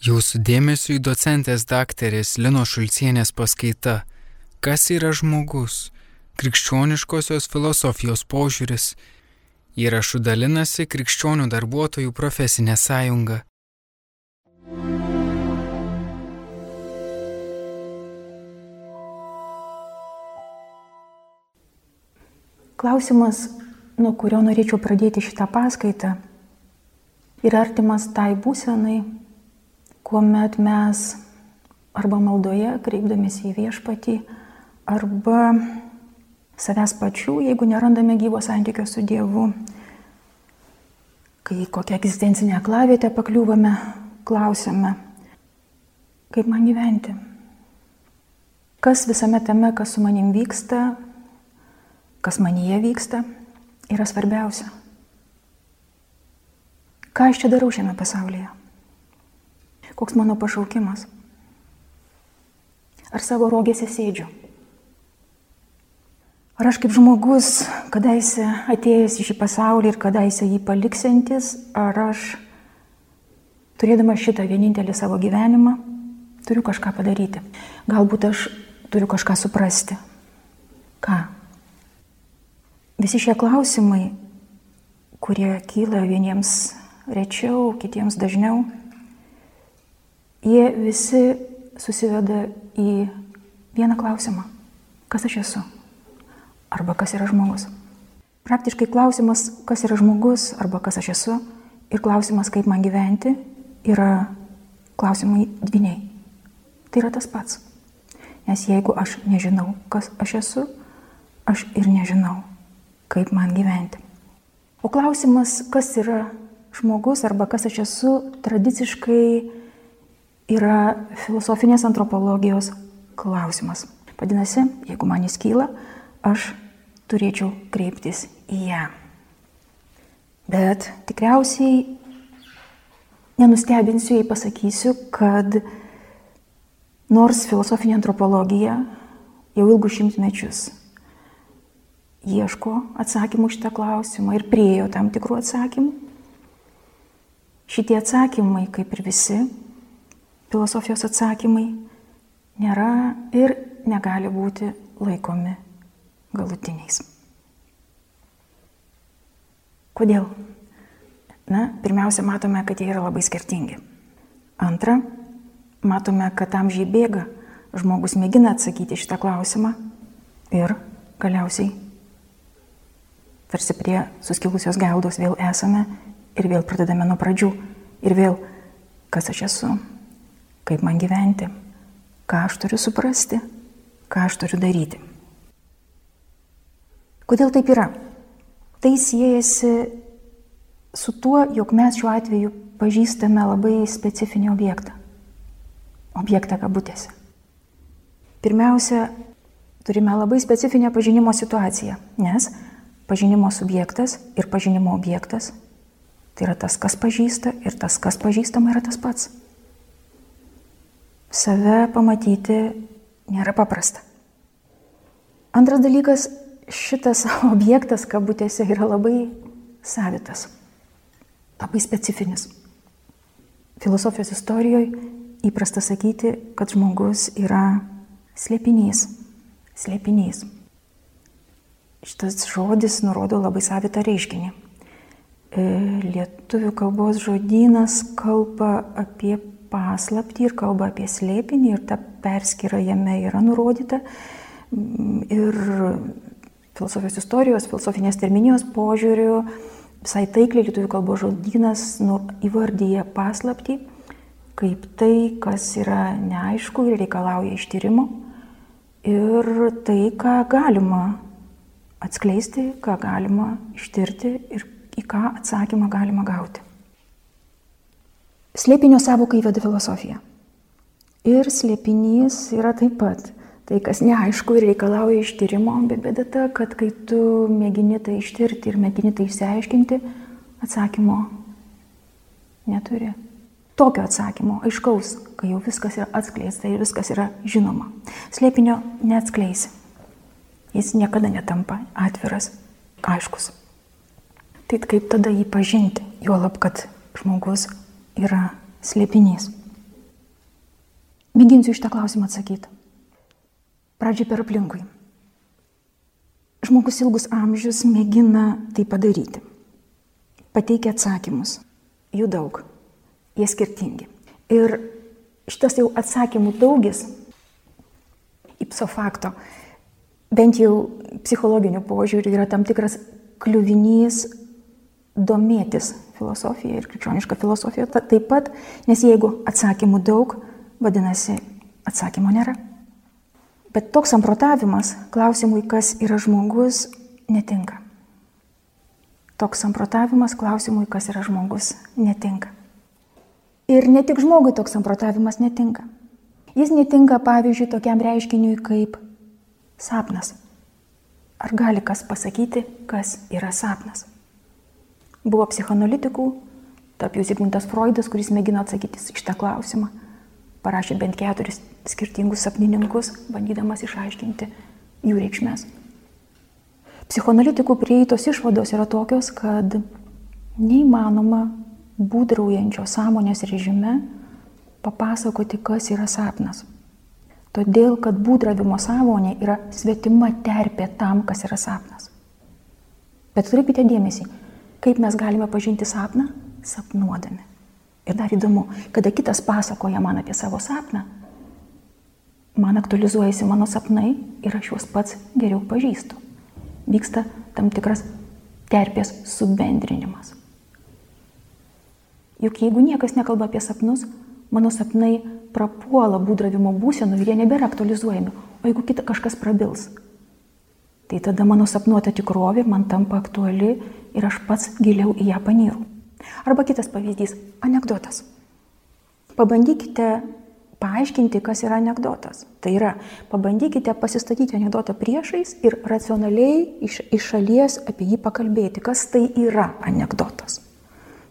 Jūsų dėmesio į docentės daktarės Lino Šulcienės paskaita Kas yra žmogus? Krikščioniškosios filosofijos požiūris. Įrašų dalinasi Krikščionių darbuotojų profesinė sąjunga. Klausimas, nuo kurio norėčiau pradėti šitą paskaitą, yra artimas tai būsenai, kuomet mes arba maldoje, kreipdamėsi į viešpatį, arba savęs pačių, jeigu nerandame gyvo santykio su Dievu, kai kokią egzistencinę klavietę pakliūvame, klausime, kaip man gyventi. Kas visame tame, kas su manim vyksta, kas manyje vyksta, yra svarbiausia. Ką aš čia darau šiame pasaulyje? Koks mano pašaukimas? Ar savo rogėse sėdžiu? Ar aš kaip žmogus, kadaise atėjęs į šį pasaulį ir kadaise jį paliksantis, ar aš, turėdama šitą vienintelį savo gyvenimą, turiu kažką padaryti? Galbūt aš turiu kažką suprasti. Ką? Visi šie klausimai, kurie kyla vieniems rečiau, kitiems dažniau, jie visi susiveda į vieną klausimą. Kas aš esu? Arba kas yra žmogus? Praktiškai klausimas, kas yra žmogus arba kas aš esu ir klausimas, kaip man gyventi, yra klausimai dviniai. Tai yra tas pats. Nes jeigu aš nežinau, kas aš esu, aš ir nežinau, kaip man gyventi. O klausimas, kas yra žmogus arba kas aš esu, tradiciškai yra filosofinės antropologijos klausimas. Vadinasi, jeigu man jis kyla, aš turėčiau kreiptis į ją. Bet tikriausiai nenustebinsiu, jei pasakysiu, kad nors filosofinė antropologija jau ilgus šimtmečius ieško atsakymų šitą klausimą ir priejo tam tikrų atsakymų, šitie atsakymai, kaip ir visi filosofijos atsakymai nėra ir negali būti laikomi galutiniais. Kodėl? Na, pirmiausia, matome, kad jie yra labai skirtingi. Antra, matome, kad amžiai bėga, žmogus mėgina atsakyti šitą klausimą ir galiausiai tarsi prie suskilusios geldos vėl esame ir vėl pradedame nuo pradžių ir vėl, kas aš esu, kaip man gyventi, ką aš turiu suprasti, ką aš turiu daryti. Kodėl taip yra? Tai siejasi su tuo, jog mes šiuo atveju pažįstame labai specifinį objektą. Objektą kabutėse. Pirmiausia, turime labai specifinę pažinimo situaciją, nes pažinimo subjektas ir pažinimo objektas tai yra tas, kas pažįsta ir tas, kas pažįstama yra tas pats save pamatyti nėra paprasta. Antras dalykas, šitas objektas, kabutėse, yra labai savitas, labai specifinis. Filosofijos istorijoje įprasta sakyti, kad žmogus yra slėpinys. Slėpinys. Šitas žodis nurodo labai savitą reiškinį. E, lietuvių kalbos žodynas kalba apie paslaptį ir kalba apie slėpinį ir ta perskyra jame yra nurodyta. Ir filosofijos istorijos, filosofinės terminijos požiūriu visai taikliai lietuvių kalbos žodynas nu, įvardyja paslaptį kaip tai, kas yra neaišku ir reikalauja ištyrimo ir tai, ką galima atskleisti, ką galima ištirti ir į ką atsakymą galima gauti. Slėpinio savoką įveda filosofija. Ir slėpinys yra taip pat tai, kas neaišku ir reikalauja ištyrimo, bet bėda ta, kad kai tu mėgini tai ištirti ir mėgini tai išsiaiškinti, atsakymo neturi. Tokio atsakymo, aiškaus, kai jau viskas yra atskleista ir viskas yra žinoma. Slėpinio neatskleisi. Jis niekada netampa atviras, aiškus. Tai kaip tada jį pažinti, juolab, kad žmogus yra slėpinys. Mėginsiu iš tą klausimą atsakyti. Pradžiai per aplinkui. Žmogus ilgus amžius mėgina tai padaryti. Pateikia atsakymus. Jų daug. Jie skirtingi. Ir šitas jau atsakymų daugis, ipso fakto, bent jau psichologiniu požiūriu yra tam tikras kliuvinys domėtis filosofija ir krikščioniška filosofija taip pat, nes jeigu atsakymų daug, vadinasi, atsakymo nėra. Bet toks samprotavimas klausimui, kas yra žmogus, netinka. Toks samprotavimas klausimui, kas yra žmogus, netinka. Ir ne tik žmogui toks samprotavimas netinka. Jis netinka, pavyzdžiui, tokiam reiškiniui kaip sapnas. Ar gali kas pasakyti, kas yra sapnas? Buvo psichoanalitikų, tarp jų Zygmundas Freudas, kuris mėgino atsakyti šitą klausimą. Parašė bent keturis skirtingus sapnininkus, bandydamas išaiškinti jų reikšmės. Psichoanalitikų prieitos išvados yra tokios, kad neįmanoma būdraujančio sąmonės režime papasakoti, kas yra sapnas. Todėl, kad būdravimo sąmonė yra svetima terpė tam, kas yra sapnas. Bet turėkite dėmesį, Kaip mes galime pažinti sapną? Sapnuodami. Ir dar įdomu, kada kitas pasakoja man apie savo sapną, man aktualizuojasi mano sapnai ir aš juos pats geriau pažįstu. Vyksta tam tikras terpės subendrinimas. Juk jeigu niekas nekalba apie sapnus, mano sapnai prapuola būdravimo būsenų ir jie nebėra aktualizuojami. O jeigu kita kažkas prabils, tai tada mano sapnuota tikrovė man tampa aktuali ir aš pats giliau į ją panyru. Arba kitas pavyzdys - anegdotas. Pabandykite paaiškinti, kas yra anegdotas. Tai yra, pabandykite pasistatyti anegdotą priešais ir racionaliai iš, iš šalies apie jį pakalbėti, kas tai yra anegdotas.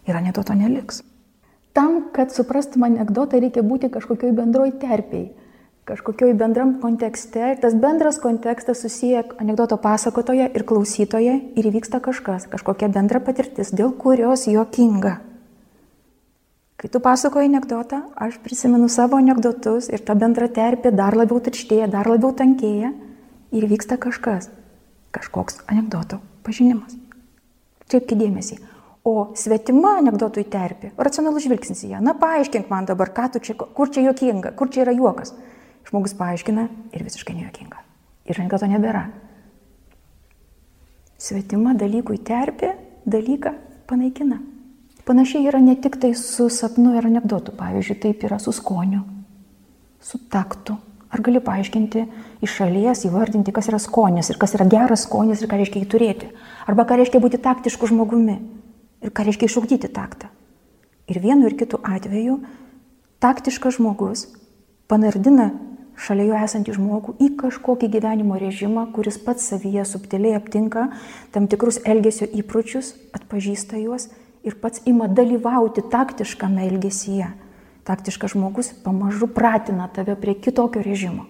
Ir anegdoto neliks. Tam, kad suprastum anegdotą, reikia būti kažkokioj bendroj terpiai kažkokioj bendram kontekste ir tas bendras kontekstas susiję anegdoto pasakotoje ir klausytoje ir įvyksta kažkas, kažkokia bendra patirtis, dėl kurios jokinga. Kai tu pasakoji anegdotą, aš prisimenu savo anegdotus ir ta bendra terpė dar labiau tirštėja, dar labiau tankėja ir vyksta kažkas, kažkoks anegdoto pažinimas. Čia dėmesį. O svetima anegdotui terpė, racionalus žvilgsnis į ją. Na, paaiškink man dabar, čia, kur čia juokinga, kur čia yra juokas. Žmogus paaiškina ir visiškai nejuokinga. Ir anegdoto nebėra. Svetima dalykui terpė dalyką panaikina. Panašiai yra ne tik tai su sapnu ir anegdotu, pavyzdžiui, taip yra su skoniu, su taktu. Ar gali paaiškinti iš šalies, įvardinti, kas yra skonis ir kas yra geras skonis ir ką reiškia jį turėti. Arba ką reiškia būti taktišku žmogumi ir ką reiškia išugdyti taktą. Ir vienu ir kitu atveju taktiškas žmogus panardina šalia jo esantį žmogų į kažkokį gyvenimo režimą, kuris pats savyje subtiliai aptinka tam tikrus elgesio įpročius, atpažįsta juos ir pats ima dalyvauti taktiškame elgesyje. Taktiškas žmogus pamažu pratina tave prie kitokio režimo.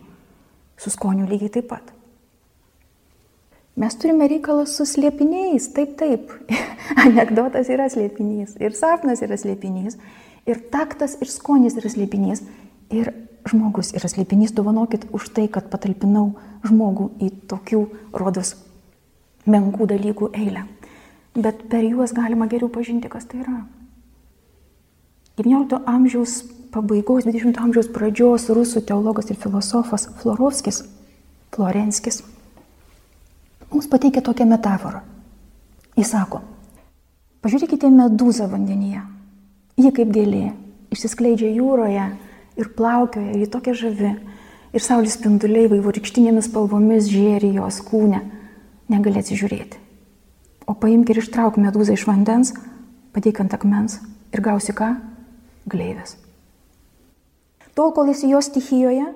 Su skoniu lygiai taip pat. Mes turime reikalą su slėpiniais, taip, taip. Anekdotas yra slėpinys, ir sapnas yra slėpinys, ir taktas, ir skonis yra slėpinys. Ir žmogus yra slėpinys, dovanokit už tai, kad patalpinau žmogų į tokių rodos menkų dalykų eilę. Bet per juos galima geriau pažinti, kas tai yra. 19 amžiaus pabaigos, 20 amžiaus pradžios rusų teologas ir filosofas Florovskis, Florenskis, mums pateikia tokią metaforą. Jis sako, pažiūrėkite medūzą vandenyje. Ji kaip gėlė, išsiskleidžia jūroje, ir plaukioja, ji tokia žavi. Ir saulės spinduliai vaivorykštinėmis spalvomis žėri jos kūne. Negali atsižiūrėti. O paimk ir ištrauk medūzą iš vandens, padėk ant akmens ir gausi ką? Gleivės. Tol, kol esi jos stichijoje,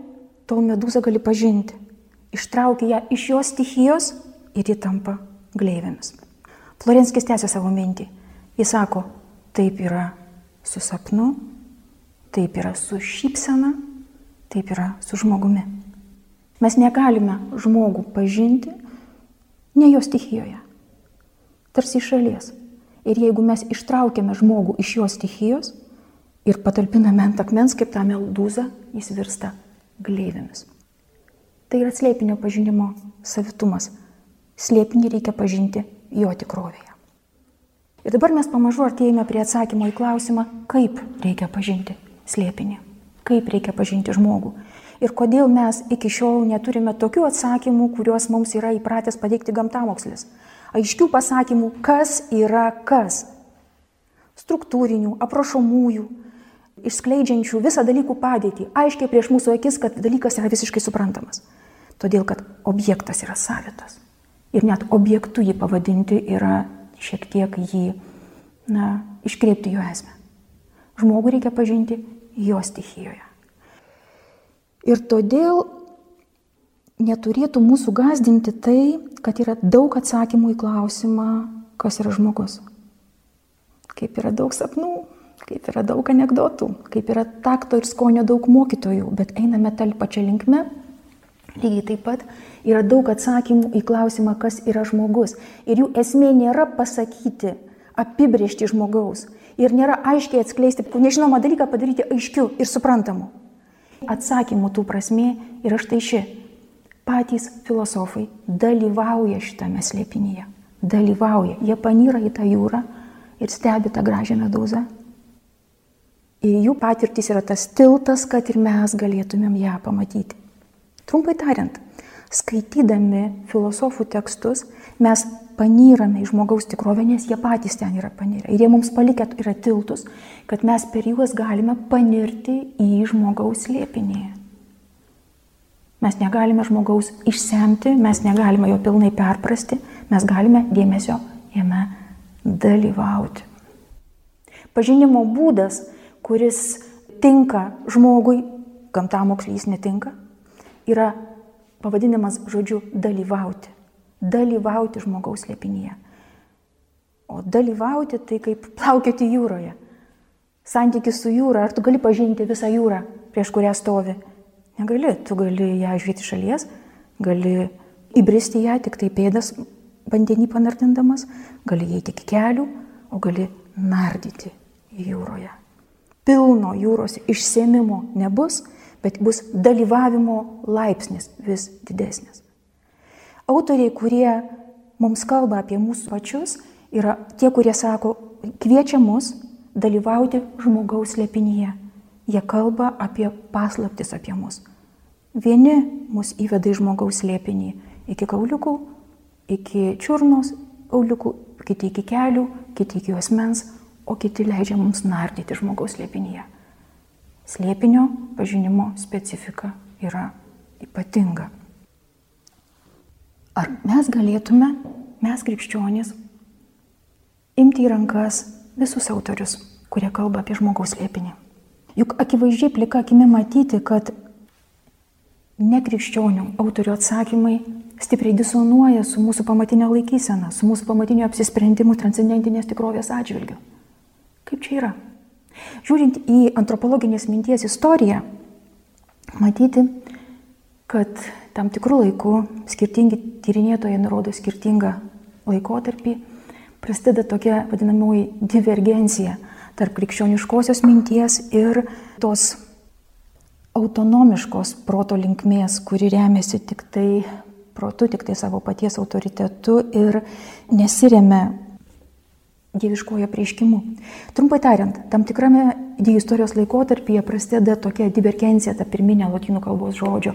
tol medūzą gali pažinti. Ištrauki ją iš jos stichijos ir ji tampa gleivėmis. Florenskis tęsė savo mintį. Jis sako, taip yra su sapnu, Taip yra su šypsena, taip yra su žmogumi. Mes negalime žmogų pažinti ne jo stichijoje, tarsi iš šalies. Ir jeigu mes ištraukiame žmogų iš jo stichijos, ir patalpiname ant akmens kaip tą meldūzą, jis virsta gleivėmis. Tai yra slėpinio pažinimo savitumas. Slėpinį reikia pažinti jo tikrovėje. Ir dabar mes pamažu artėjame prie atsakymo į klausimą, kaip reikia pažinti slėpinį, kaip reikia pažinti žmogų. Ir kodėl mes iki šiol neturime tokių atsakymų, kuriuos mums yra įpratęs pateikti gamtamokslis. Aiškių pasakymų, kas yra kas. Struktūrinių, aprašomųjų, išskleidžiančių visą dalykų padėtį, aiškiai prieš mūsų akis, kad dalykas yra visiškai suprantamas. Todėl, kad objektas yra savitas. Ir net objektu jį pavadinti yra šiek tiek jį, na, iškreipti jo esmę. Žmogų reikia pažinti jo stichijoje. Ir todėl neturėtų mūsų gazdinti tai, kad yra daug atsakymų į klausimą, kas yra žmogus. Kaip yra daug sapnų, kaip yra daug anegdotų, kaip yra takto ir skonio daug mokytojų, bet einame tal pačią linkmę. Lygiai taip pat yra daug atsakymų į klausimą, kas yra žmogus. Ir jų esmė nėra pasakyti, apibriežti žmogaus. Ir nėra aiškiai atskleisti, nežinomą dalyką padaryti aiškiu ir suprantamu. Atsakymų tų prasme yra štai ši. Patys filosofai dalyvauja šitame slėpinyje. Dalyvauja. Jie panyra į tą jūrą ir stebi tą gražią medūzą Ir jų patirtis yra tas tiltas, kad ir mes galėtumėm ją pamatyti. Trumpai tariant, skaitydami filosofų tekstus, mes panyrame į žmogaus tikrovę, nes jie patys ten yra panyrę. Ir jie mums palikę yra tiltus, kad mes per juos galime panirti į žmogaus liepinį. Mes negalime žmogaus išsemti, mes negalime jo pilnai perprasti, mes galime dėmesio jame dalyvauti. Pažinimo būdas kuris tinka žmogui, gamtamokslys netinka, yra pavadinimas žodžiu dalyvauti. Dalyvauti žmogaus lėpinyje. O dalyvauti tai kaip plaukioti jūroje. Santykis su jūra, ar tu gali pažinti visą jūrą, prieš kurią stovi? Negali, tu gali ją žiūrėti šalies, gali įbristi ją tik tai pėdas vandenį panardindamas, gali įeiti iki kelių, o gali nardyti jūroje pilno jūros išsėmimo nebus, bet bus dalyvavimo laipsnis vis didesnis. Autoriai, kurie mums kalba apie mūsų pačius, yra tie, kurie sako, kviečia mus dalyvauti žmogaus lėpinyje. Jie kalba apie paslaptis apie mus. Vieni mus įveda į žmogaus lėpinį iki kauliukų, iki čiurnos kauliukų, kiti iki kelių, kiti iki asmens, o kiti leidžia mums nardyti žmogaus slėpinyje. Slėpinio pažinimo specifika yra ypatinga. Ar mes galėtume, mes krikščionys, imti į rankas visus autorius, kurie kalba apie žmogaus slėpinį? Juk akivaizdžiai plika akimi matyti, kad nekrikščionių autorių atsakymai stipriai disonuoja su mūsų pamatinė laikysena, su mūsų pamatiniu apsisprendimu transcendentinės tikrovės atžvilgiu. Kaip čia yra? Žiūrint į antropologinės minties istoriją, matyti, kad tam tikrų laikų skirtingi tyrinėtojai nurodo skirtingą laikotarpį, prasideda tokia vadinamoji divergencija tarp krikščioniškosios minties ir tos autonomiškos proto linkmės, kuri remiasi tik tai protu, tik tai savo paties autoritetu ir nesiremia dieviškojo prieškimu. Trumpai tariant, tam tikrame dievo istorijos laikotarpyje prasideda tokia divergencija, ta pirminė lotynų kalbos žodžio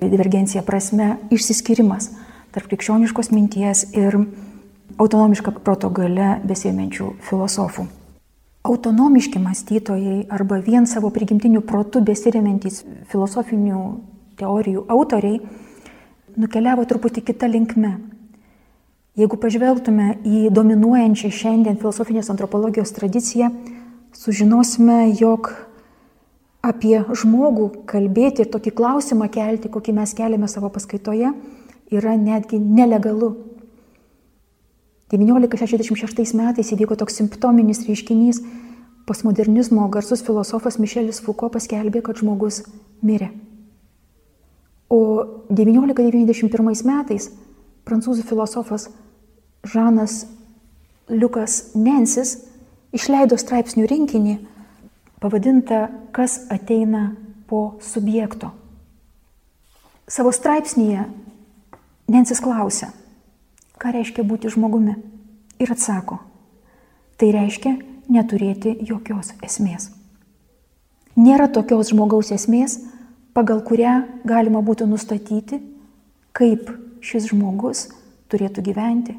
divergencija prasme, išsiskirimas tarp krikščioniškos minties ir autonomišką proto gale besėmenčių filosofų. Autonomiški mąstytojai arba vien savo prigimtiniu protu besiremiantys filosofinių teorijų autoriai nukeliavo truputį kitą linkmę Jeigu pažvelgtume į dominuojančią šiandien filosofinės antropologijos tradiciją, sužinosime, jog apie žmogų kalbėti ir tokį klausimą kelti, kokį mes keliame savo paskaitoje, yra netgi nelegalu. 1966 metais įvyko toks simptominis reiškinys, postmodernizmo garsus filosofas Mišelis Fuko paskelbė, kad žmogus mirė. O 1991 metais prancūzų filosofas Žanas Liukas Nensis išleido straipsnių rinkinį pavadinta Kas ateina po subjekto. Savo straipsnėje Nensis klausia, ką reiškia būti žmogumi. Ir atsako, tai reiškia neturėti jokios esmės. Nėra tokios žmogaus esmės, pagal kurią galima būtų nustatyti, kaip šis žmogus turėtų gyventi,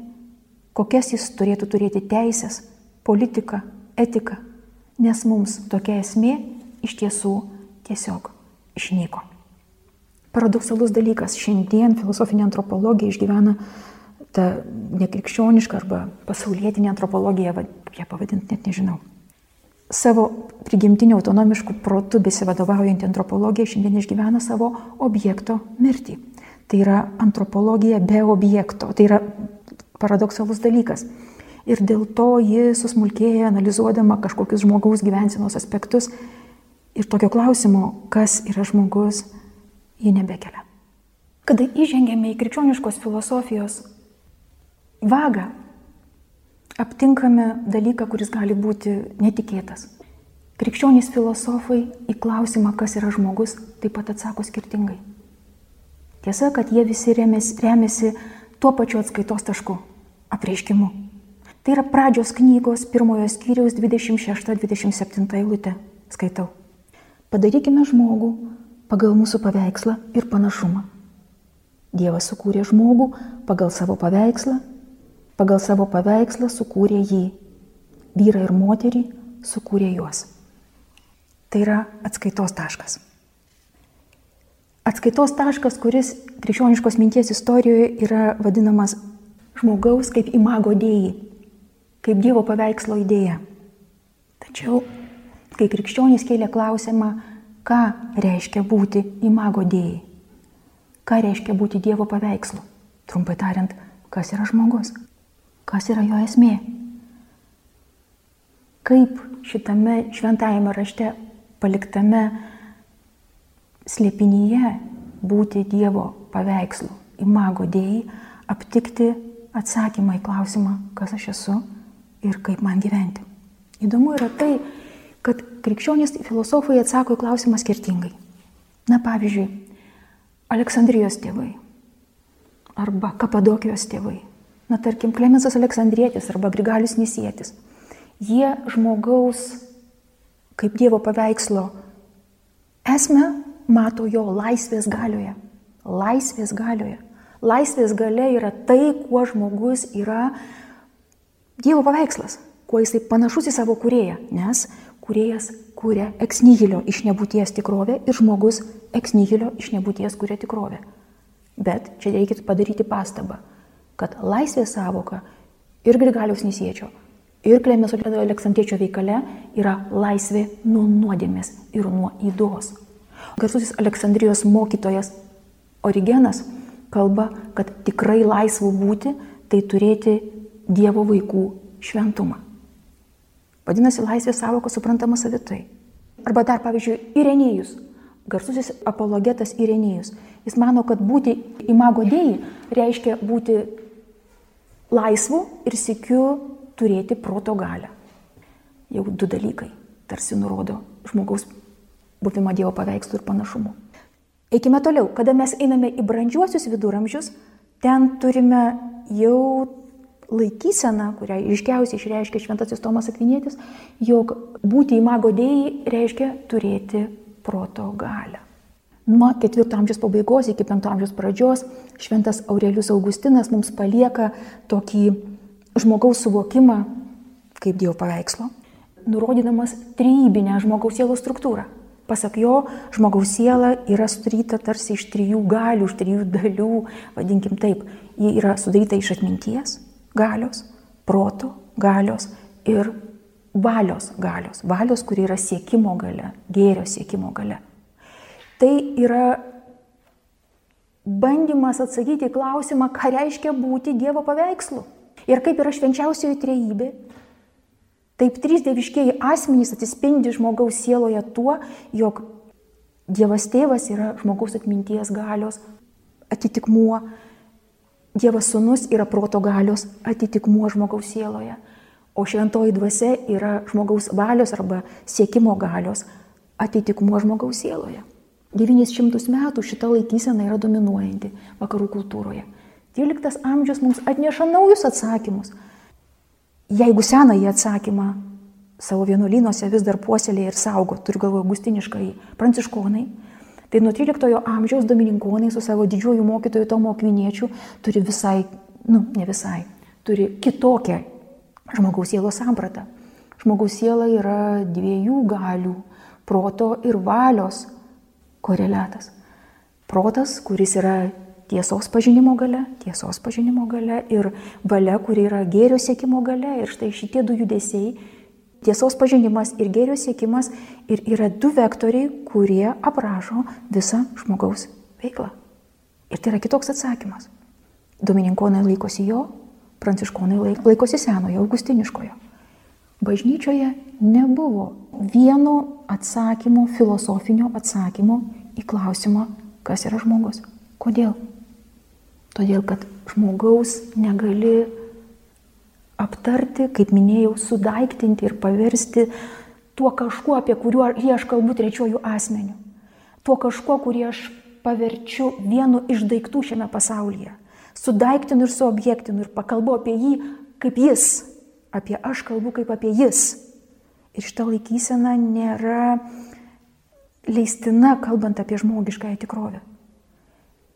kokias jis turėtų turėti teisės, politiką, etiką, nes mums tokia esmė iš tiesų tiesiog išnyko. Paradoksalus dalykas, šiandien filosofinė antropologija išgyvena tą nekrikščionišką arba pasaulietinę antropologiją, kaip ją pavadinti, net nežinau. Savo prigimtiniu autonomišku protu besivadovaujantį antropologiją šiandien išgyvena savo objekto mirtį. Tai yra antropologija be objekto. Tai yra paradoksalus dalykas. Ir dėl to ji susmulkėja, analizuodama kažkokius žmogaus gyvensenos aspektus. Ir tokio klausimo, kas yra žmogus, ji nebekelia. Kada įžengėme į krikščioniškos filosofijos vagą, aptinkame dalyką, kuris gali būti netikėtas. Krikščionys filosofai į klausimą, kas yra žmogus, taip pat atsako skirtingai. Tiesa, kad jie visi remiasi, remiasi tuo pačiu atskaitos tašku - apreiškimu. Tai yra pradžios knygos pirmojo skyriaus 26-27 eilutė. Skaitau. Padarykime žmogų pagal mūsų paveikslą ir panašumą. Dievas sukūrė žmogų pagal savo paveikslą pagal savo paveikslą sukūrė jį, vyrą ir moterį sukūrė juos. Tai yra atskaitos taškas. Atskaitos taškas, kuris krikščioniškos minties istorijoje yra vadinamas žmogaus kaip imago dėjai, kaip Dievo paveikslo idėja. Tačiau, kai krikščionys kėlė klausimą, ką reiškia būti imago dėjai, ką reiškia būti Dievo paveikslu, trumpai tariant, kas yra žmogus. Kas yra jo esmė? Kaip šitame šventajame rašte paliktame slėpinyje būti Dievo paveikslu, imago dėjai, aptikti atsakymą į klausimą, kas aš esu ir kaip man gyventi. Įdomu yra tai, kad krikščionys filosofai atsako į klausimą skirtingai. Na pavyzdžiui, Aleksandrijos tėvai arba Kapadokijos tėvai na tarkim, Klemensas Aleksandrietis arba Grigalius Nisėtis, jie žmogaus kaip Dievo paveikslo esmę mato jo laisvės galioje. Laisvės galioje. Laisvės galia yra tai, kuo žmogus yra Dievo paveikslas, kuo jisai panašus į savo kurėją, nes kurėjas kūrė eksnihilio iš nebūties tikrovę ir žmogus eksnihilio iš nebūties kūrė tikrovę. Bet čia reikėtų padaryti pastabą kad laisvės savoka ir Grigaliaus Nisiečio, ir Klemeso Aleksandriečio veikale yra laisvė nuo nuodėmės ir nuo įdos. Garsusis Aleksandrijos mokytojas Origenas kalba, kad tikrai laisvų būti tai turėti Dievo vaikų šventumą. Vadinasi, laisvės savoka suprantama savitai. Arba dar, pavyzdžiui, Irenėjus, garsusis apologetas Irenėjus. Jis mano, kad būti imago dėjai reiškia būti laisvu ir sėkiu turėti proto galę. Jau du dalykai tarsi nurodo žmogaus buvimą Dievo paveikslų ir panašumų. Eikime toliau. Kada mes einame į brandžiuosius viduramžius, ten turime jau laikyseną, kurią iškiausiai išreiškia Šventasis Tomas Akvinėtis, jog būti įmago dėjai reiškia turėti proto galę. Nuo 4 amžiaus pabaigos iki 5 amžiaus pradžios šventas Aurelius Augustinas mums palieka tokį žmogaus suvokimą kaip Dievo paveikslo, nurodydamas trybinę žmogaus sielos struktūrą. Pasak jo, žmogaus siela yra sudaryta tarsi iš trijų galių, iš trijų dalių, vadinkim taip. Ji yra sudaryta iš atminties, galios, proto, galios ir valios galios. Valios, kuri yra siekimo gale, gėrio siekimo gale. Tai yra bandymas atsakyti į klausimą, ką reiškia būti Dievo paveikslu. Ir kaip yra švenčiausioji trejybė, taip trys dieviškieji asmenys atsispindi žmogaus sieloje tuo, jog Dievas tėvas yra žmogaus atminties galios atitikmuo, Dievas sunus yra proto galios atitikmuo žmogaus sieloje, O šventoji dvasia yra žmogaus valios arba siekimo galios atitikmuo žmogaus sieloje. 900 metų šita laikysena yra dominuojanti vakarų kultūroje. 13 amžius mums atneša naujus atsakymus. Jeigu senąjį atsakymą savo vienuolynuose vis dar puoselėje ir saugo, turiu galvoje augustiniškai pranciškonai, tai nuo 13 amžiaus domininkonai su savo didžiuoju mokytoju Tomo Akviniečiu turi visai, nu, ne visai, turi kitokią žmogaus sielos sampratą. Žmogaus siela yra dviejų galių - proto ir valios koreliatas. Protas, kuris yra tiesos pažinimo gale, tiesos pažinimo gale ir valia, kuri yra gėrio siekimo gale. Ir štai šitie du judesiai - tiesos pažinimas ir gėrio siekimas ir yra du vektoriai, kurie aprašo visą žmogaus veiklą. Ir tai yra kitoks atsakymas. Domininkonai laikosi jo, pranciškonai laikosi senojo, augustiniškojo. Bažnyčioje nebuvo vieno atsakymo, filosofinio atsakymo į klausimą, kas yra žmogus. Kodėl? Todėl, kad žmogaus negali aptarti, kaip minėjau, sudaiktinti ir paversti tuo kažkuo, apie kurį aš kalbu trečiojų asmenių. Tuo kažkuo, kurį aš paverčiu vienu iš daiktų šiame pasaulyje. Sudaiktinu ir suobjektinu ir pakalbu apie jį kaip jis, apie aš kalbu kaip apie jis. Ir šita laikysena nėra leistina, kalbant apie žmogiškąją tikrovę.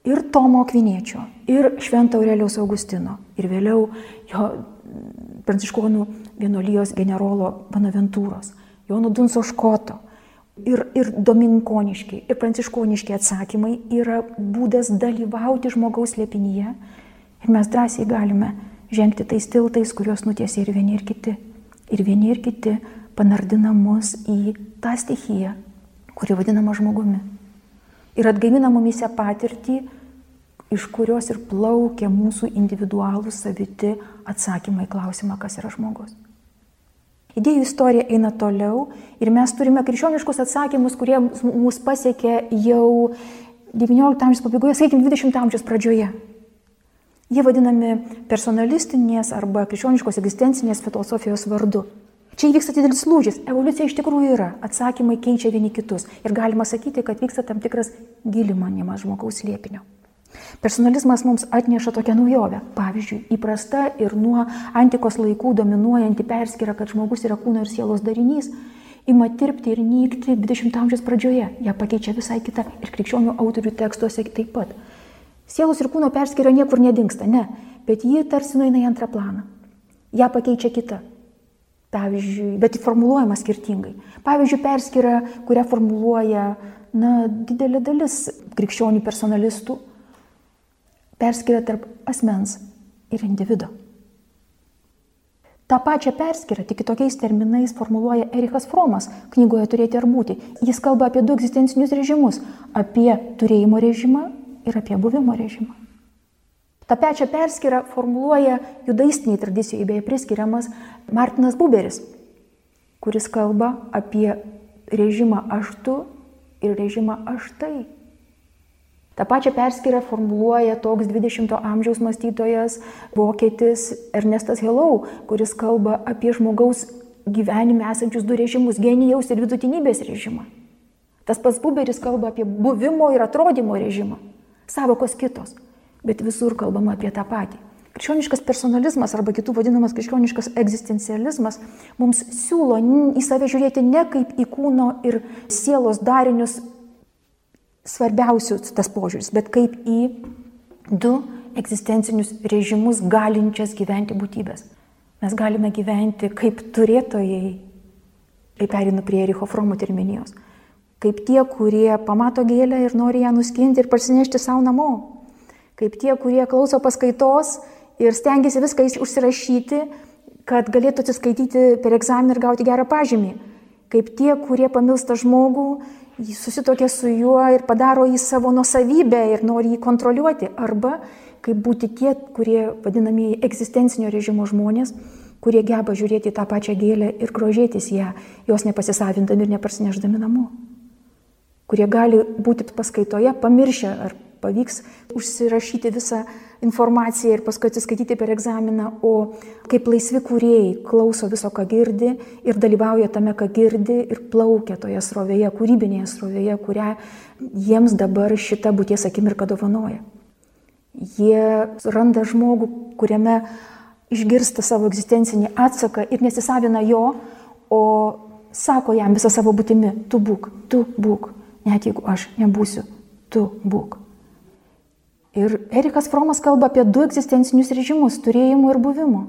Ir Tomo Akviniečio, ir Švento Aureliaus Augustino, ir vėliau jo pranciškonų vienolyjos generolo Banaventūros, Jono Dunso Škoto, ir, ir domininkoniški, ir pranciškoniški atsakymai yra būdas dalyvauti žmogaus lėpinyje ir mes drąsiai galime žengti tais tiltais, kuriuos nutiesė ir vieni ir kiti. Ir vieni ir kiti panardina mus į tą stichiją, kuri vadinama žmogumi. Ir atgaivina mumise patirtį, iš kurios ir plaukia mūsų individualūs saviti atsakymai klausimą, kas yra žmogus. Idėjų istorija eina toliau ir mes turime krikščioniškus atsakymus, kurie mus pasiekė jau XIX amžiaus pabaigoje, sakykime, XX amžiaus pradžioje. Jie vadinami personalistinės arba krikščioniškos egzistencinės filosofijos vardu. Čia įvyksta didelis lūžis. Evoliucija iš tikrųjų yra. Atsakymai keičia vieni kitus. Ir galima sakyti, kad vyksta tam tikras gilimanimas žmogaus liepinio. Personalizmas mums atneša tokią naujovę. Pavyzdžiui, įprasta ir nuo antikos laikų dominuojanti perskira, kad žmogus yra kūno ir sielos darinys, ima tirpti ir nykti 20 amžiaus pradžioje. Ja pakeičia visai kita ir krikščionių autorių tekstuose taip pat. Sielos ir kūno perskyra niekur nedingsta, ne, bet ji tarsi nueina į antrą planą. Ja pakeičia kita. Pavyzdžiui, bet formuluojama skirtingai. Pavyzdžiui, perskyra, kurią formuluoja na, didelė dalis krikščionių personalistų, perskyra tarp asmens ir individo. Ta pačia perskira, tik kitokiais terminais formuluoja Erichas Fromas knygoje Turėti ar būti. Jis kalba apie du egzistencinius režimus - apie turėjimo režimą ir apie buvimo režimą. Ta pačia perskira formuluoja judaistiniai tradicijai beje priskiriamas Martinas Buberis, kuris kalba apie režimą aš tu ir režimą aš tai. Ta pačia perskira formuluoja toks 20-ojo amžiaus mąstytojas vokietis Ernestas Helau, kuris kalba apie žmogaus gyvenime esančius du režimus - genijaus ir vidutinybės režimą. Tas pats Buberis kalba apie buvimo ir atrodymo režimą. Savokos kitos, bet visur kalbama apie tą patį. Krikščioniškas personalizmas arba kitų vadinamas krikščioniškas egzistencializmas mums siūlo į save žiūrėti ne kaip į kūno ir sielos darinius svarbiausius tas požiūris, bet kaip į du egzistencinius režimus galinčias gyventi būtybės. Mes galime gyventi kaip turėtojai, tai perinu prie Ericho Fromo terminijos, kaip tie, kurie pamato gėlę ir nori ją nuskinti ir parsinešti savo namo, kaip tie, kurie klauso paskaitos ir stengiasi viską užsirašyti, kad galėtų atsiskaityti per egzaminą ir gauti gerą pažymį, kaip tie, kurie pamilsta žmogų, susitokia su juo ir padaro jį savo nusavybę ir nori jį kontroliuoti, arba kaip būti tie, kurie vadinamieji egzistencinio režimo žmonės, kurie geba žiūrėti tą pačią gėlę ir grožėtis ją, jos nepasisavindami ir neparsineždami namo. Kurie gali būti paskaitoje, pamiršę, ar pavyks užsirašyti visą informaciją ir paskui atsiskaityti per egzaminą, o kaip laisvi kūrėjai klauso viso, ką girdi ir dalyvauja tame, ką girdi ir plaukia toje srovėje, kūrybinėje srovėje, kurią jiems dabar šita būties akimirka dovanoja. Jie randa žmogų, kuriame išgirsta savo egzistencinį atsaką ir nesisavina jo, o sako jam visą savo būtimi, tu būk, tu būk, net jeigu aš nebūsiu, tu būk. Ir Erikas Fromas kalba apie du egzistencinius režimus - turėjimo ir buvimo.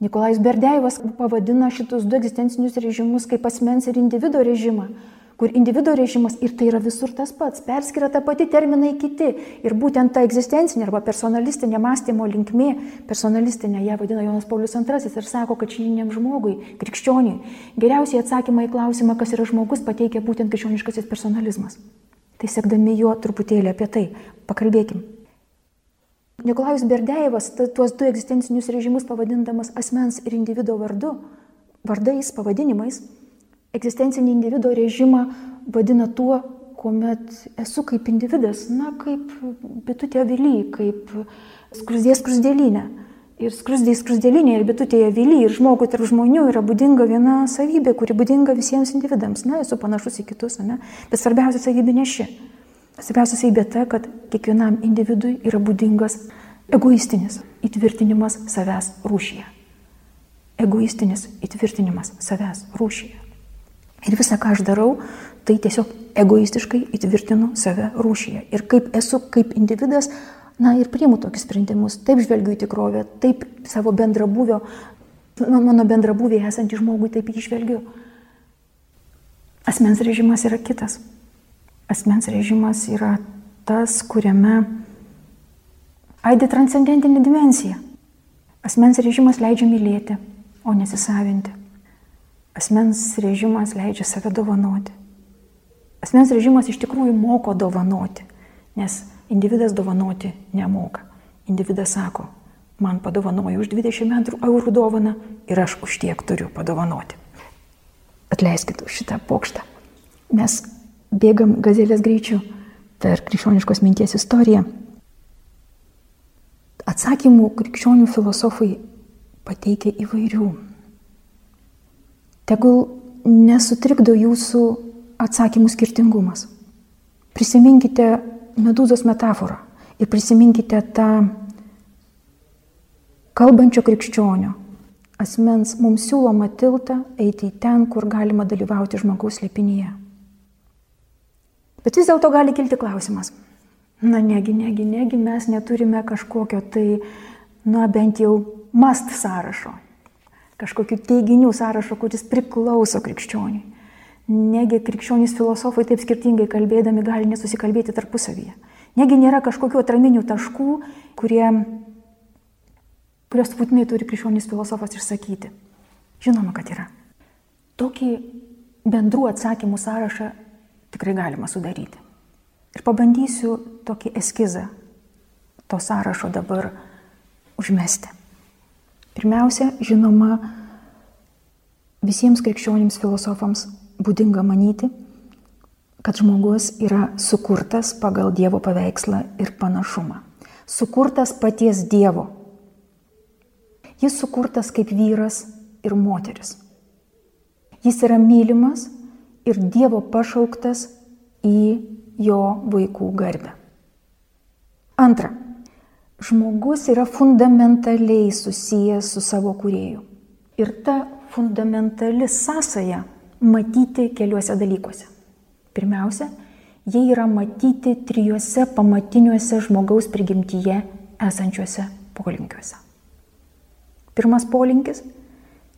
Nikolajus Berdėjevas pavadina šitus du egzistencinius režimus kaip asmens ir individuo režimą, kur individuo režimas ir tai yra visur tas pats, perskiria tą patį terminai kiti. Ir būtent ta egzistencinė arba personalistinė mąstymo linkmė, personalistinė ją vadina Jonas Paulius II ir sako, kad šiandieniam žmogui, krikščioniui, geriausiai atsakymą į klausimą, kas yra žmogus, pateikia būtent krikščioniškasis personalizmas. Tai sekdami juo truputėlį apie tai pakalbėkim. Nikolajus Berdėjevas tuos du egzistencinius režimus pavadindamas asmens ir individuo vardu, vardais, pavadinimais, egzistencinį individuo režimą vadina tuo, kuomet esu kaip individas, na, kaip bitutė avily, kaip skrusdės skrusdėlinė. Ir skrusdė skrusdėlinė, ir bitutėje avily, ir žmogui tarp žmonių yra būdinga viena savybė, kuri būdinga visiems individams. Na, esu panašus į kitus, ne? Bet svarbiausia savybė ne ši. Svarbiausia savybė ta, kad kiekvienam individui yra būdingas egoistinis įtvirtinimas savęs rūšyje. Egoistinis įtvirtinimas savęs rūšyje. Ir visą, ką aš darau, tai tiesiog egoistiškai įtvirtinu save rūšyje. Ir kaip esu kaip individas, Na ir priimu tokius sprendimus, taip žvelgiu į tikrovę, taip savo bendrabuvio, mano bendrabuvė esantį žmogui, taip jį žvelgiu. Asmens režimas yra kitas. Asmens režimas yra tas, kuriame aidi transcendentinė dimensija. Asmens režimas leidžia mylėti, o nesisavinti. Asmens režimas leidžia save dovanoti. Asmens režimas iš tikrųjų moko dovanoti, nes Individas dovanoti nemoka. Individas sako, man padovanojo už 20 eurų dovaną ir aš už tiek turiu padovanoti. Atleiskit už šitą pokštą. Mes bėgam gazelės greičiu per krikščioniškos minties istoriją. Atsakymų krikščionių filosofai pateikia įvairių. Tegul nesutrikdo jūsų atsakymų skirtingumas. Prisiminkite medūzos metaforą ir prisiminkite tą kalbančio krikščionio asmens mums siūloma tiltą eiti į ten, kur galima dalyvauti žmogaus slėpinyje. Bet vis dėlto gali kilti klausimas. Na negi, negi, negi mes neturime kažkokio tai, na bent jau mast sąrašo, kažkokių teiginių sąrašo, kuris priklauso krikščioniui. Negi krikščionys filosofai taip skirtingai kalbėdami gali nesusikalbėti tarpusavyje. Negi nėra kažkokių atraminių taškų, kurie, kurios būtinai turi krikščionys filosofas išsakyti. Žinoma, kad yra. Tokį bendrų atsakymų sąrašą tikrai galima sudaryti. Ir pabandysiu tokį eskizą to sąrašo dabar užmesti. Pirmiausia, žinoma, visiems krikščionims filosofams būdinga manyti, kad žmogus yra sukurtas pagal Dievo paveikslą ir panašumą. Sukurtas paties Dievo. Jis sukurtas kaip vyras ir moteris. Jis yra mylimas ir Dievo pašauktas į jo vaikų garbę. Antra. Žmogus yra fundamentaliai susijęs su savo kurėju. Ir ta fundamentali sąsaja matyti keliuose dalykuose. Pirmiausia, jie yra matyti trijuose pamatiniuose žmogaus prigimtyje esančiuose polinkiuose. Pirmas polinkis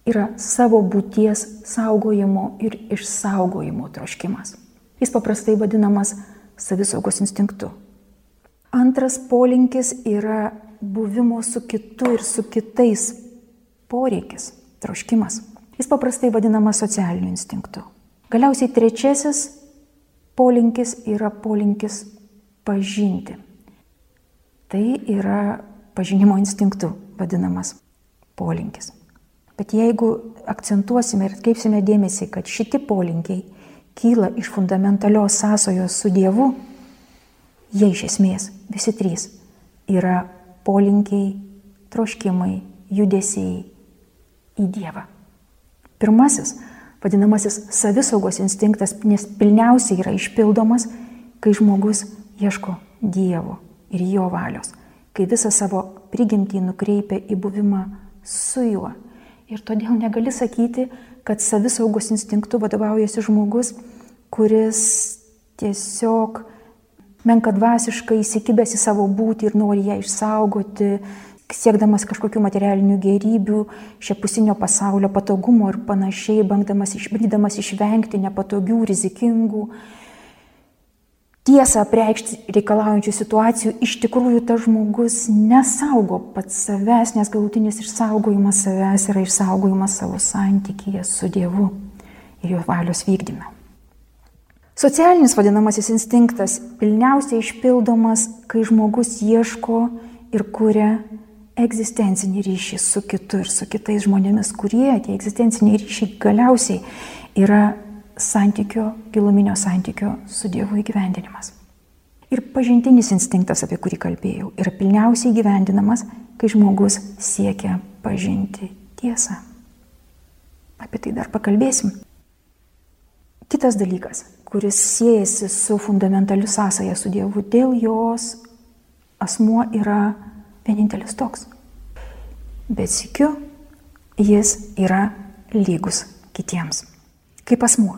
yra savo būties saugojimo ir išsaugojimo troškimas. Jis paprastai vadinamas savisaugos instinktu. Antras polinkis yra buvimo su kitu ir su kitais poreikis, troškimas. Jis paprastai vadinamas socialiniu instinktu. Galiausiai trečiasis polinkis yra polinkis pažinti. Tai yra pažinimo instinktu vadinamas polinkis. Bet jeigu akcentuosime ir atkreipsime dėmesį, kad šitie polinkiai kyla iš fundamentalios sąsojos su Dievu, jie iš esmės visi trys yra polinkiai, troškimai, judesiai į Dievą. Pirmasis, vadinamasis savisaugos instinktas, nes pilniausiai yra išpildomas, kai žmogus ieško Dievo ir jo valios, kai visą savo prigimtį nukreipia į buvimą su juo. Ir todėl negali sakyti, kad savisaugos instinktu vadovaujasi žmogus, kuris tiesiog menka dvasiškai įsikibęs į savo būtį ir nori ją išsaugoti, siekdamas kažkokių materialinių gerybių, šiapusinio pasaulio patogumo ir panašiai, bandydamas, išvengti nepatogių, rizikingų, tiesą apreikšti reikalaujančių situacijų, iš tikrųjų tas žmogus nesaugo pats savęs, nes galutinis išsaugojimas savęs yra išsaugojimas savo santykėje su Dievu ir jo valios vykdyme. Socialinis vadinamasis instinktas pilniausiai išpildomas, kai žmogus ieško ir kuria egzistencinį ryšį su kitu ir su kitais žmonėmis, kurie tie egzistenciniai ryšiai galiausiai yra santykio, giluminio santykio su Dievu įgyvendinimas. Ir pažintinis instinktas, apie kurį kalbėjau, yra pilniausiai gyvendinamas, kai žmogus siekia pažinti tiesą. Apie tai dar pakalbėsim. Kitas dalykas kuris siejasi su fundamentaliu sąsaja su Dievu, dėl jos asmuo yra vienintelis toks. Bet sikiu, jis yra lygus kitiems. Kaip asmuo.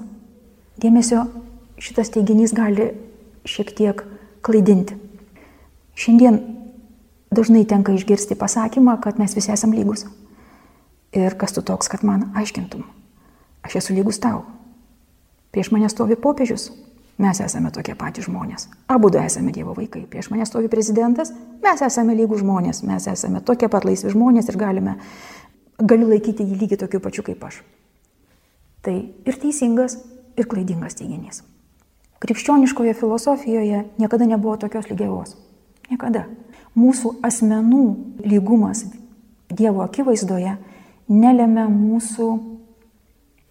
Dėmesio šitas teiginys gali šiek tiek klaidinti. Šiandien dažnai tenka išgirsti pasakymą, kad mes visi esame lygus. Ir kas tu toks, kad man aiškintum. Aš esu lygus tau. Prieš mane stovi popiežius, mes esame tokie patys žmonės. Abu du esame Dievo vaikai. Prieš mane stovi prezidentas, mes esame lygų žmonės, mes esame tokie pat laisvi žmonės ir galime, galiu laikyti jį lygiai tokiu pačiu kaip aš. Tai ir teisingas, ir klaidingas teiginys. Krikščioniškoje filosofijoje niekada nebuvo tokios lygiavos. Niekada. Mūsų asmenų lygumas Dievo akivaizdoje nelėmė mūsų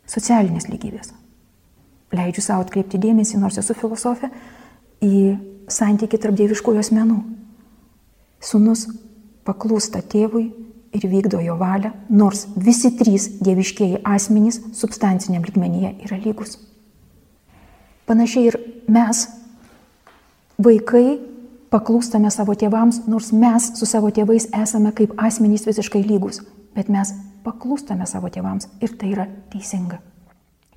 socialinės lygybės leidžiu savo atkreipti dėmesį, nors esu filosofė, į santyki tarp dieviškųjų asmenų. Sūnus paklūsta tėvui ir vykdo jo valią, nors visi trys dieviškieji asmenys substanciniam ligmenyje yra lygus. Panašiai ir mes, vaikai, paklūstame savo tėvams, nors mes su savo tėvais esame kaip asmenys visiškai lygus, bet mes paklūstame savo tėvams ir tai yra teisinga.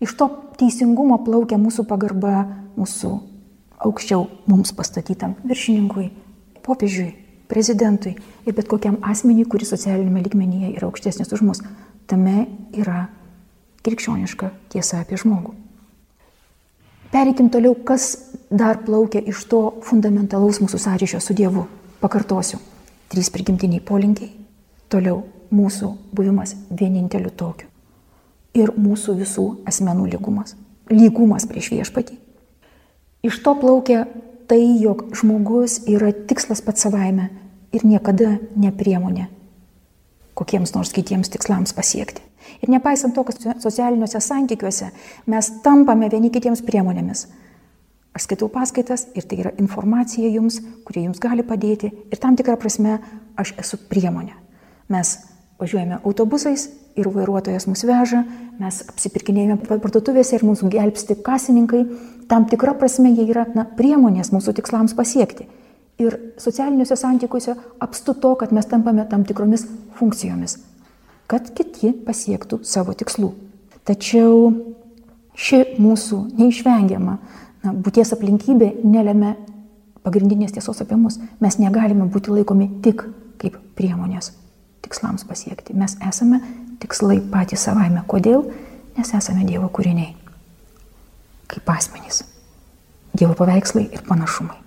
Iš to teisingumo plaukia mūsų pagarba mūsų aukščiau mums pastatytam viršininkui, popiežiui, prezidentui ir bet kokiam asmeniui, kuris socialinėme lygmenyje yra aukštesnis už mus. Tame yra krikščioniška tiesa apie žmogų. Pereikim toliau, kas dar plaukia iš to fundamentalaus mūsų sąryšio su Dievu. Pakartosiu. Trys prigimtiniai polinkiai. Toliau mūsų buvimas vieninteliu tokiu ir mūsų visų asmenų lygumas. Lygumas prieš viešpatį. Iš to plaukia tai, jog žmogus yra tikslas pats savaime ir niekada ne priemonė kokiems nors kitiems tikslams pasiekti. Ir nepaisant to, kad socialiniuose santykiuose mes tampame vieni kitiems priemonėmis. Aš skaitau paskaitas ir tai yra informacija jums, kurie jums gali padėti ir tam tikrą prasme aš esu priemonė. Mes važiuojame autobusais ir vairuotojas mus veža, mes apsipirkinėjame parduotuvėse ir mūsų gelbsti kasininkai, tam tikra prasme jie yra na, priemonės mūsų tikslams pasiekti. Ir socialiniuose santykiuose apstu to, kad mes tampame tam tikromis funkcijomis, kad kiti pasiektų savo tikslų. Tačiau ši mūsų neišvengiama na, būties aplinkybė nelėmė pagrindinės tiesos apie mus. Mes negalime būti laikomi tik kaip priemonės tikslams pasiekti. Mes esame tikslai patys savaime. Kodėl? Nes esame Dievo kūriniai. Kaip asmenys. Dievo paveikslai ir panašumai.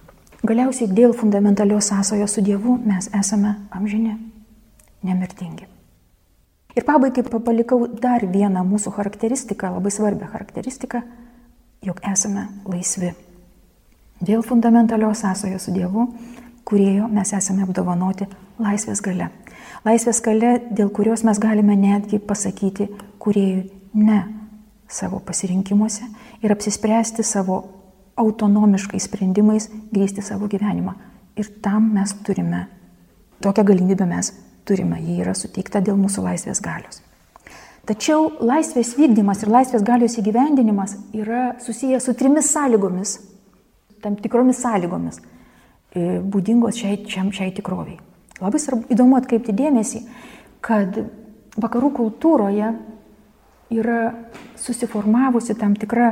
Galiausiai dėl fundamentalios sąsojos su Dievu mes esame amžini, nemirtingi. Ir pabaigai palikau dar vieną mūsų charakteristiką, labai svarbią charakteristiką, jog esame laisvi. Dėl fundamentalios sąsojos su Dievu, kuriojo mes esame apdovanoti laisvės gale. Laisvės gale, dėl kurios mes galime netgi pasakyti kuriejui ne savo pasirinkimuose ir apsispręsti savo autonomiškais sprendimais grįsti savo gyvenimą. Ir tam mes turime Tokią galimybę mes turime, ji yra suteikta dėl mūsų laisvės galios. Tačiau laisvės vykdymas ir laisvės galios įgyvendinimas yra susijęs su trimis sąlygomis, tam tikromis sąlygomis, e, būdingos šiai, šiam, šiai tikroviai. Labai svarbu, įdomu atkreipti dėmesį, kad vakarų kultūroje yra susiformavusi tam tikra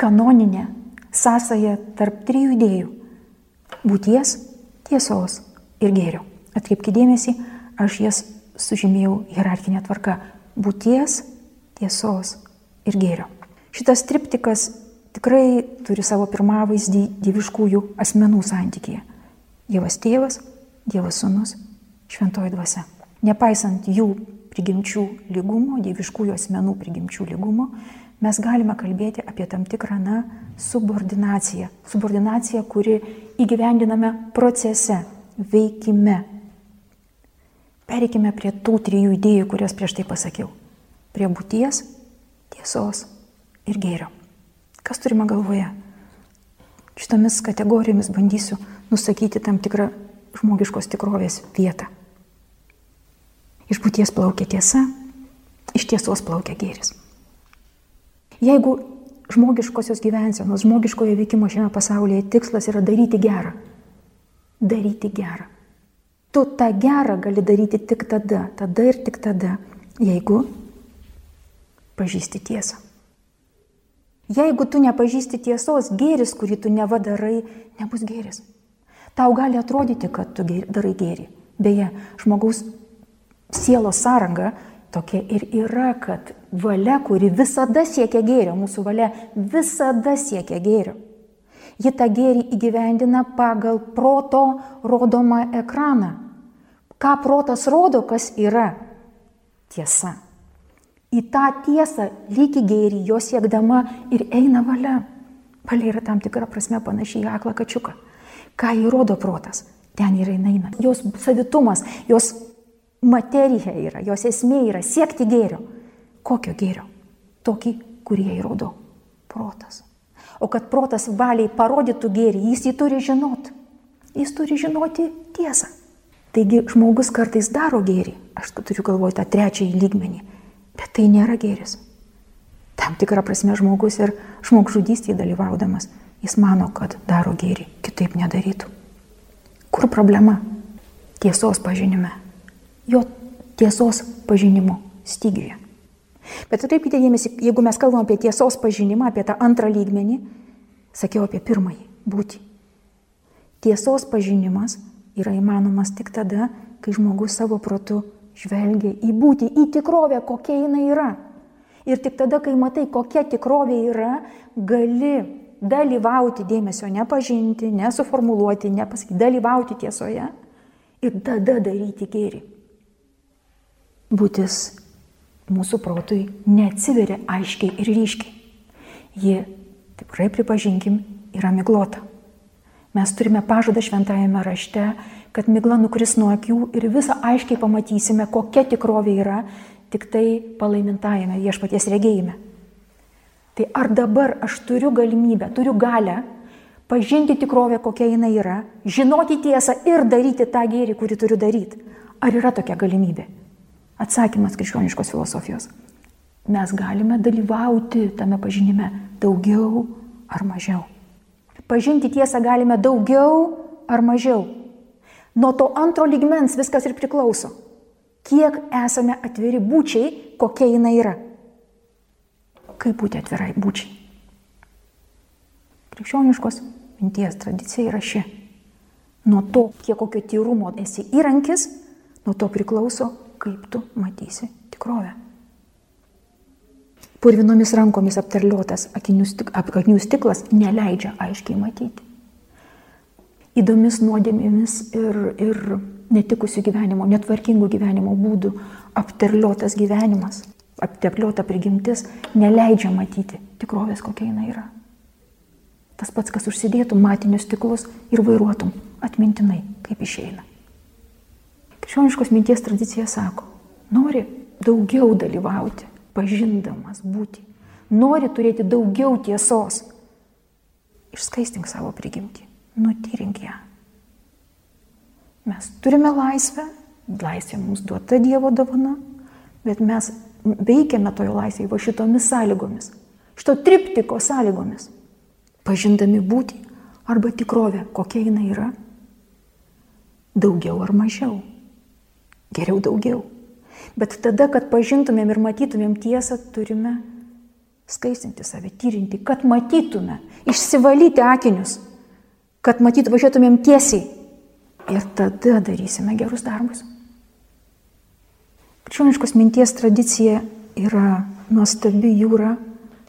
kanoninė sąsaja tarp trijų idėjų - būties, tiesos ir gėrio. Atkreipkite dėmesį, aš jas sužymėjau hierarchinė tvarka - būties, tiesos ir gėrio. Šitas triptikas tikrai turi savo pirmavaizdį dieviškųjų asmenų santykėje. Dievas tėvas, Dievas sunus, šventoji dvasia. Nepaisant jų prigimčių lygumo, dieviškųjų asmenų prigimčių lygumo, mes galime kalbėti apie tam tikrą, na, subordinaciją. Subordinaciją, kuri įgyvendiname procese, veikime. Pereikime prie tų trijų idėjų, kurias prieš tai pasakiau. Prie būties, tiesos ir gėrio. Kas turime galvoje? Šitomis kategorijomis bandysiu nusakyti tam tikrą žmogiškos tikrovės vietą. Iš būties plaukia tiesa, iš tiesos plaukia gėris. Jeigu žmogiškosios gyvensenos, žmogiškojo veikimo šiame pasaulyje tikslas yra daryti gerą, daryti gerą. Tu tą gerą gali daryti tik tada, tada ir tik tada, jeigu pažįsti tiesą. Jeigu tu nepažįsti tiesos, gėris, kurį tu nevadarai, nebus gėris. Tau gali atrodyti, kad tu darai gėrį. Beje, žmogaus sielos sąranga tokia ir yra, kad valia, kuri visada siekia gėrio, mūsų valia visada siekia gėrio. Ji tą gėrį įgyvendina pagal proto rodomą ekraną. Ką protas rodo, kas yra tiesa į tą tiesą, lygi gėrį, jo siekdama ir eina valia. Valia yra tam tikra prasme panašiai į aklą kačiuką. Ką įrodo protas, ten ir eina. Jos savitumas, jos materija yra, jos esmė yra siekti gėrio. Kokio gėrio? Tokį, kurį įrodo protas. O kad protas valiai parodytų gėrį, jis jį turi žinoti. Jis turi žinoti tiesą. Taigi žmogus kartais daro gėrį, aš turiu galvoje tą trečiąjį lygmenį Bet tai nėra gėris. Tam tikrą prasme žmogus ir žmogžudystėje dalyvaudamas, jis mano, kad daro gėrį, kitaip nedarytų. Kur problema? Tiesos pažinime. Jo tiesos pažinimo stygiuje. Bet atkreipkite dėmesį, jeigu mes kalbam apie tiesos pažinimą, apie tą antrą lygmenį, sakiau apie pirmąjį - būti. Tiesos pažinimas yra įmanomas tik tada, kai žmogus savo protu žvelgia į būti, į tikrovę, kokia jinai yra. Ir tik tada, kai matai, kokia tikrovė yra, gali dalyvauti dėmesio, nepažinti, nesuformuluoti, nepasakyti, dalyvauti tiesoje ir tada daryti gėrį. Būtis mūsų protui neatsiveria aiškiai ir ryškiai. Ji, tikrai pripažinkim, yra miglota. Mes turime pažadą šventajame rašte, kad migla nukris nuo akių ir visą aiškiai pamatysime, kokia tikrovė yra tik tai palaimintajame viešpaties regėjime. Tai ar dabar aš turiu galimybę, turiu galę pažinti tikrovę, kokia jinai yra, žinoti tiesą ir daryti tą gėrį, kurį turiu daryti? Ar yra tokia galimybė? Atsakymas krikščioniškos filosofijos. Mes galime dalyvauti tame pažinime daugiau ar mažiau. Pažinti tiesą galime daugiau ar mažiau. Nuo to antro ligmens viskas ir priklauso. Kiek esame atviri būčiai, kokia jinai yra. Kaip būti atvirai būčiai. Krikščioniškos minties tradicija yra ši. Nuo to, kiek kokio tyrumo esi įrankis, nuo to priklauso, kaip tu matysi tikrovę. Purvinomis rankomis apterliotas akinių stiklas neleidžia aiškiai matyti įdomis nuodėmėmis ir, ir netikusių gyvenimo, netvarkingų gyvenimo būdų apterliotas gyvenimas, apterliota prigimtis neleidžia matyti tikrovės, kokia jinai yra. Tas pats, kas užsidėtum matinius stiklus ir vairuotum atmintinai, kaip išeina. Krikščioniškos minties tradicija sako, nori daugiau dalyvauti, pažindamas būti, nori turėti daugiau tiesos, išskaistink savo prigimtį nutyrink ją. Mes turime laisvę, laisvė mums duota Dievo dovana, bet mes veikiame toje laisvėje va šitomis sąlygomis, šito triptiko sąlygomis, pažindami būti arba tikrovę, kokia jinai yra. Daugiau ar mažiau. Geriau daugiau. Bet tada, kad pažintumėm ir matytumėm tiesą, turime skaisinti save, tyrinti, kad matytume, išsivalyti akinius, kad matytų, važiuotumėm tiesiai. Ir tada darysime gerus darbus. Krikščioniškos minties tradicija yra nuostabi jūra,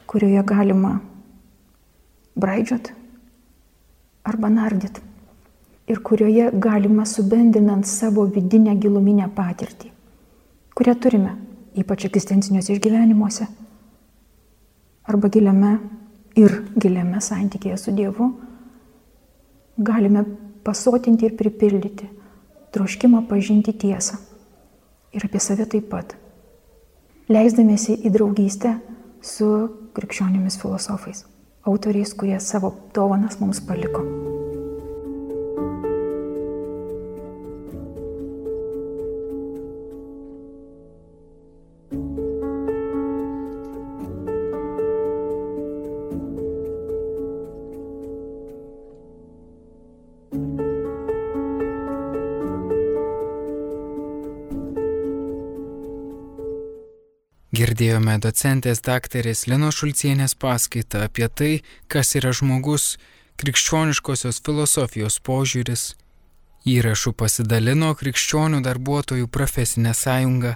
kurioje galima braidžiot arba nardyt. Ir kurioje galima subendrinant savo vidinę giluminę patirtį, kurią turime, ypač egzistenciniuose išgyvenimuose arba giliame ir giliame santykėje su Dievu, galime pasotinti ir pripildyti troškimą pažinti tiesą ir apie save taip pat, leisdamėsi į draugystę su krikščionimis filosofais, autoriais, kurie savo dovanas mums paliko. Girdėjome docentės daktarės Lino Šulcienės paskaitą apie tai, kas yra žmogus, krikščioniškosios filosofijos požiūris. Įrašų pasidalino krikščionių darbuotojų profesinė sąjunga